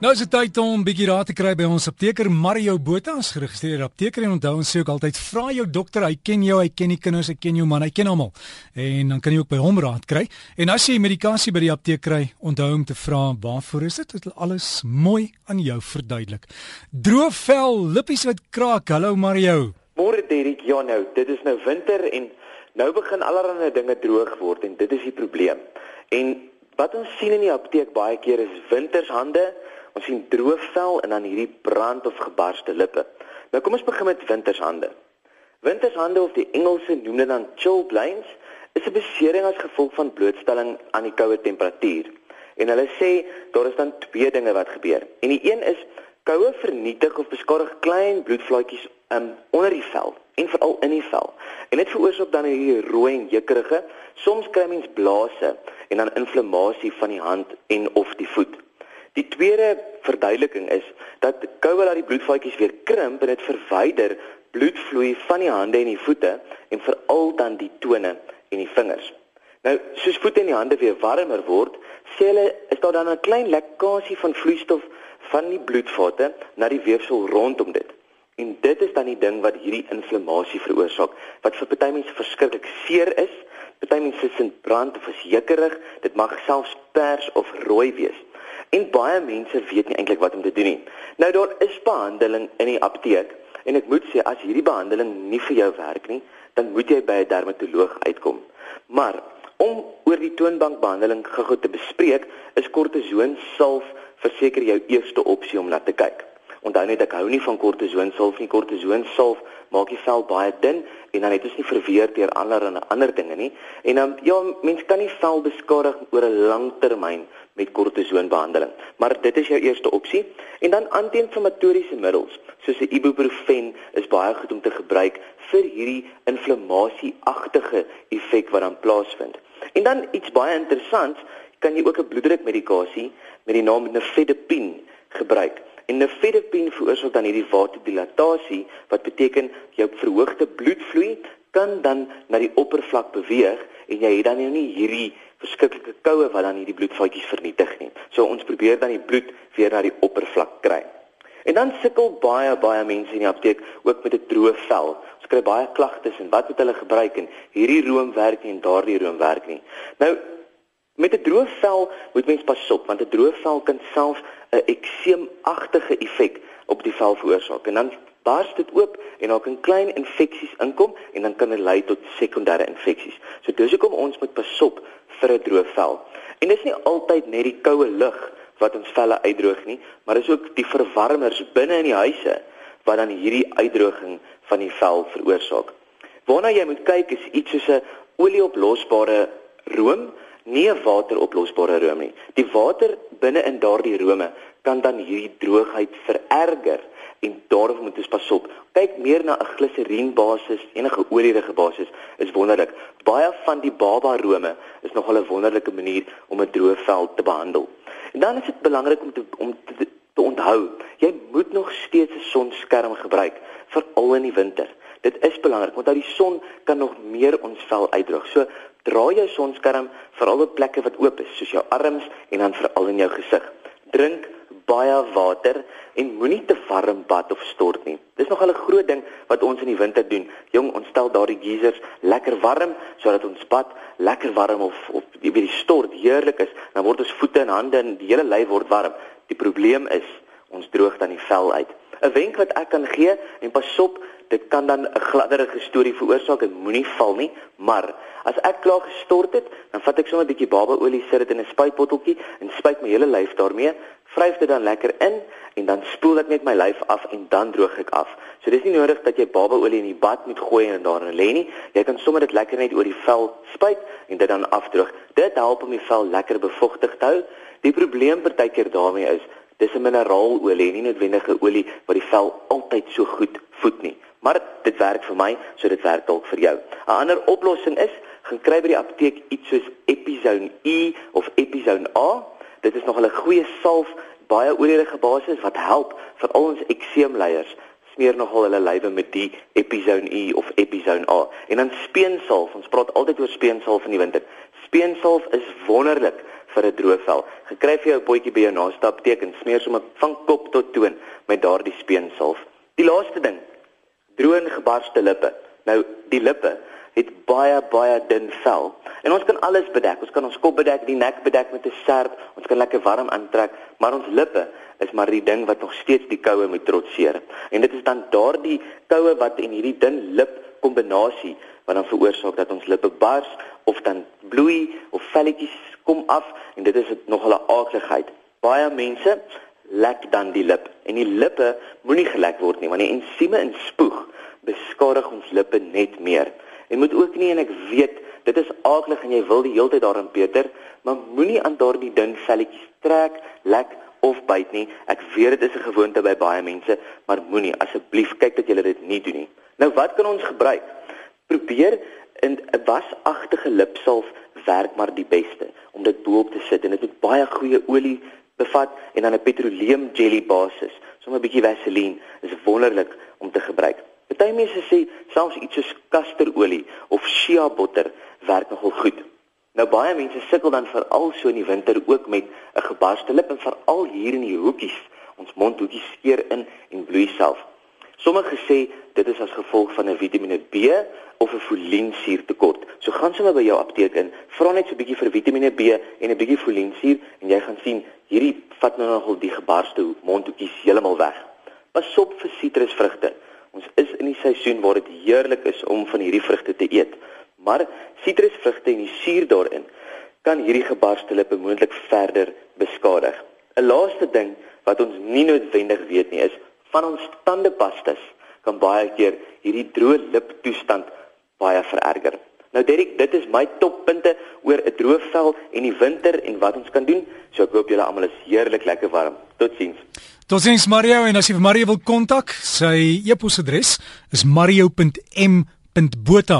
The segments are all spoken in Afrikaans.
Nou is dit tyd om 'n bietjie raad te kry by ons apteker Mario Botha, ons geregistreerde apteker en onthou ons sê ook altyd vra jou dokter, hy ken jou, hy ken die kinders, hy ken jou man, hy ken almal. En dan kan jy ook by hom raad kry. En as jy medikasie by die apteek kry, onthou om te vra waarvoor is dit? Dit is alles mooi aan jou verduidelik. Droë vel, lippies wat kraak. Hallo Mario. Môre Derek, ja nou, dit is nou winter en nou begin allerlei dinge droog word en dit is die probleem. En wat ons sien in die apteek baie keer is wintershande Ons sien droë vel en dan hierdie brand of gebarste lippe. Nou kom ons begin met wintershande. Wintershande of die Engelse noem dit dan chilblains is 'n besering as gevolg van blootstelling aan die koue temperatuur. En hulle sê daar is dan twee dinge wat gebeur. En die een is koue vernietig of beskadig klein bloedvlaatjies um, onder die vel en veral in die vel. En dit veroorsaak dan hierdie rooi en jeukerige, soms kry mens blaase en dan inflammasie van die hand en of die voet. Die tweede verduideliking is dat koue laat die bloedvaatjies weer krimp en dit verwyder bloedvloei van die hande en die voete en veral dan die tone en die vingers. Nou, soos voete en die hande weer warmer word, sê hulle is daar dan 'n klein lekkasie van vloeistof van die bloedvate na die weefsel rondom dit. En dit is dan die ding wat hierdie inflammasie veroorsaak, wat vir party mense verskriklik seer is. Party mense sien brand of is jeukerig, dit mag selfs pers of rooi wees. En baie mense weet nie eintlik wat om te doen nie. Nou daar is behandeling in die apteek en ek moet sê as hierdie behandeling nie vir jou werk nie, dan moet jy by 'n dermatoloog uitkom. Maar om oor die toonbankbehandeling gou-gou te bespreek, is kortison salf verseker jou eerste opsie om na te kyk. Onthou net ek hou nie van kortison salf nie. Kortison salf maak die vel baie dun en dan het ons nie verweer deur allerlei ander dinge nie. En dan ja, mens kan nie vel beskadig oor 'n lang termyn met kortisonbehandeling. Maar dit is jou eerste opsie. En dan anti-inflammatoriese middels, soos 'n ibuprofen is baie goed om te gebruik vir hierdie inflammasie-agtige effek wat dan plaasvind. En dan iets baie interessants, kan jy ook 'n bloeddrukmedikasie met die naam Nifedipine gebruik. En Nifedipine veroorsaak dan hierdie vasodilatasie wat beteken jou verhoogde bloedvloei kan dan na die oppervlak beweeg en jy het dan nou nie hierdie verskriklike koue wat dan hierdie bloedvatjies vernietig nie. So ons probeer dan die bloed weer na die oppervlak kry. En dan sukkel baie baie mense in die apteek ook met 'n droë vel. Ons kry baie klagtes en wat moet hulle gebruik en hierdie room werk nie en daardie room werk nie. Nou met 'n droë vel moet mens pas op want 'n droë vel kan selfs 'n ekseemagtige effek op die vel veroorsaak. En dan bars dit oop en daar kan klein infeksies inkom en dan kan dit lei tot sekondêre infeksies. So dis hoekom ons moet pasop vir 'n droë vel. En dis nie altyd net die koue lug wat ons velle uitdroog nie, maar dis ook die verwarmers binne in die huise wat dan hierdie uitdroging van die vel veroorsaak. Waarna jy moet kyk is iets soos 'n olieoplosbare room, nie 'n wateroplosbare room nie. Die water binne in daardie rome kan dan hierdie droogheid vererger en daarom moet ons pas op. Kyk meer na 'n gliseriin basis, enige olierige basis is wonderlik. Baie van die baba rome is nogal 'n wonderlike manier om 'n droë vel te behandel. En dan is dit belangrik om te om te, te onthou, jy moet nog steeds 'n sonskerm gebruik veral in die winter. Dit is belangrik want daai son kan nog meer ons vel uitdroog. So dra jou sonskerm veral op plekke wat oop is, soos jou arms en dan veral in jou gesig. Drink baie water en moenie te warm bad of stort nie. Dis nog 'n groot ding wat ons in die winter doen. Jong, ons stel daardie geysers lekker warm sodat ons bad lekker warm of of die weer stort heerlik is. Dan word ons voete en hande en die hele lyf word warm. Die probleem is ons droog dan die vel uit. 'n Wenk wat ek kan gee en pasop dit kan dan 'n gladderige storie veroorsaak en moenie val nie, maar as ek klaar gestort het, dan vat ek sommer 'n bietjie babaolie, sit dit in 'n spuitbotteltjie en spuit my hele lyf daarmee, vryf dit dan lekker in en dan spoel ek net my lyf af en dan droog ek af. So dis nie nodig dat jy babaolie in die bad moet gooi en daarin lê nie. Jy kan sommer dit lekker net oor die vel spuit en dit dan afdroog. Dit help om die vel lekker bevochtig te hou. Die probleem partykeer daarmee is dis 'n mineraalolie, nie noodwendige olie wat die vel altyd so goed voed nie. Maar dit werk vir my, so dit werk dalk vir jou. 'n Ander oplossing is, gaan kry by die apteek iets soos Epizone E of Epizone A. Dit is nog 'n goeie salf, baie olierige basis wat help vir al ons ekseemleiers smeer nogal hulle lywe met die Epizone E of Epizone A. En dan speensalf, ons praat altyd oor speensalf in die winter. Speensalf is wonderlik vir 'n droë vel. Gekry vir jou 'n potjie by jou naaste apteek en smeer sommer van kop tot toon met daardie speensalf. Die laaste ding, droë en gebarste lippe. Nou, die lippe het baie baie dun vel en ons kan alles bedek. Ons kan ons kop bedek, die nek bedek met 'n serp, ons kan lekker warm aantrek, maar ons lippe is maar die ding wat nog steeds die koue moet trotseer. En dit is dan daardie koue wat in hierdie dun lip kombinasie wat dan veroorsaak dat ons lippe bars of dan bloei of velletjies kom af en dit is nog 'n aardigheid. Baie mense lek dan die lip en die lippe moenie gelek word nie want die ensieme in spoeg beskadig ons lippe net meer. En moet ook nie en ek weet dit is aardig en jy wil die hele tyd daarin Peter, maar moenie aan daardie dun velletjies trek, lek of byt nie. Ek weet dit is 'n gewoonte by baie mense, maar moenie asseblief kyk dat jy dit nie doen nie. Nou wat kan ons gebruik? Probeer 'n wasagtige lipsalf werk maar die beste om dit bo-op te sit en dit moet baie goeie olie bevat en dan 'n petroleum jelly basis. Sommige 'n bietjie vaseline is wonderlik om te gebruik. Party mense sê selfs iets soos kasterolie of shea butter werk nogal goed. Nou baie mense sukkel dan veral so in die winter ook met 'n gebarste lip en veral hier in die hoekies. Ons mondhoekies skeer in en bloei self. Sommige sê dit is as gevolg van 'n Vitamiene B of 'n foliensuurtekort. So gaan sommer by jou apteek in, vra net so 'n bietjie vir Vitamiene B en 'n bietjie foliensuur en jy gaan sien hierdie vat nou nogal die gebarste mondhoekies heeltemal weg. Pas op vir sitrusvrugte. Ons is in die seisoen waar dit heerlik is om van hierdie vrugte te eet. Maar sitrusvrugte en die suur daarin kan hierdie gebarste lippe moontlik verder beskadig. 'n Laaste ding wat ons nie noodwendig weet nie is van ons tandepastas kan baie keer hierdie droë lip toestand baie vererger. Nou Derek, dit is my toppunte oor 'n droë vel en die winter en wat ons kan doen. So ek hoop julle almal is heerlik lekker warm. Totsiens. Totsiens Mario en as jy vir Mario wil kontak, sy e-posadres is mario.m.botha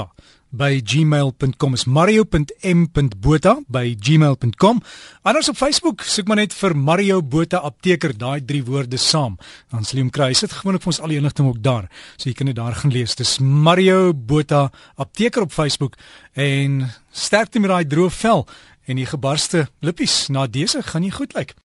by gmail.com is mario.m.botha by gmail.com. Anders op Facebook soek maar net vir Mario Botha apteker daai drie woorde saam. Dan sal jy hom kry. Hy sit gewoonlik vir ons al die inligting ook daar. So jy kan dit daar gaan lees. Dis Mario Botha apteker op Facebook en sterkte met daai droë vel en die gebarste lippies na dese gaan nie goed lyk.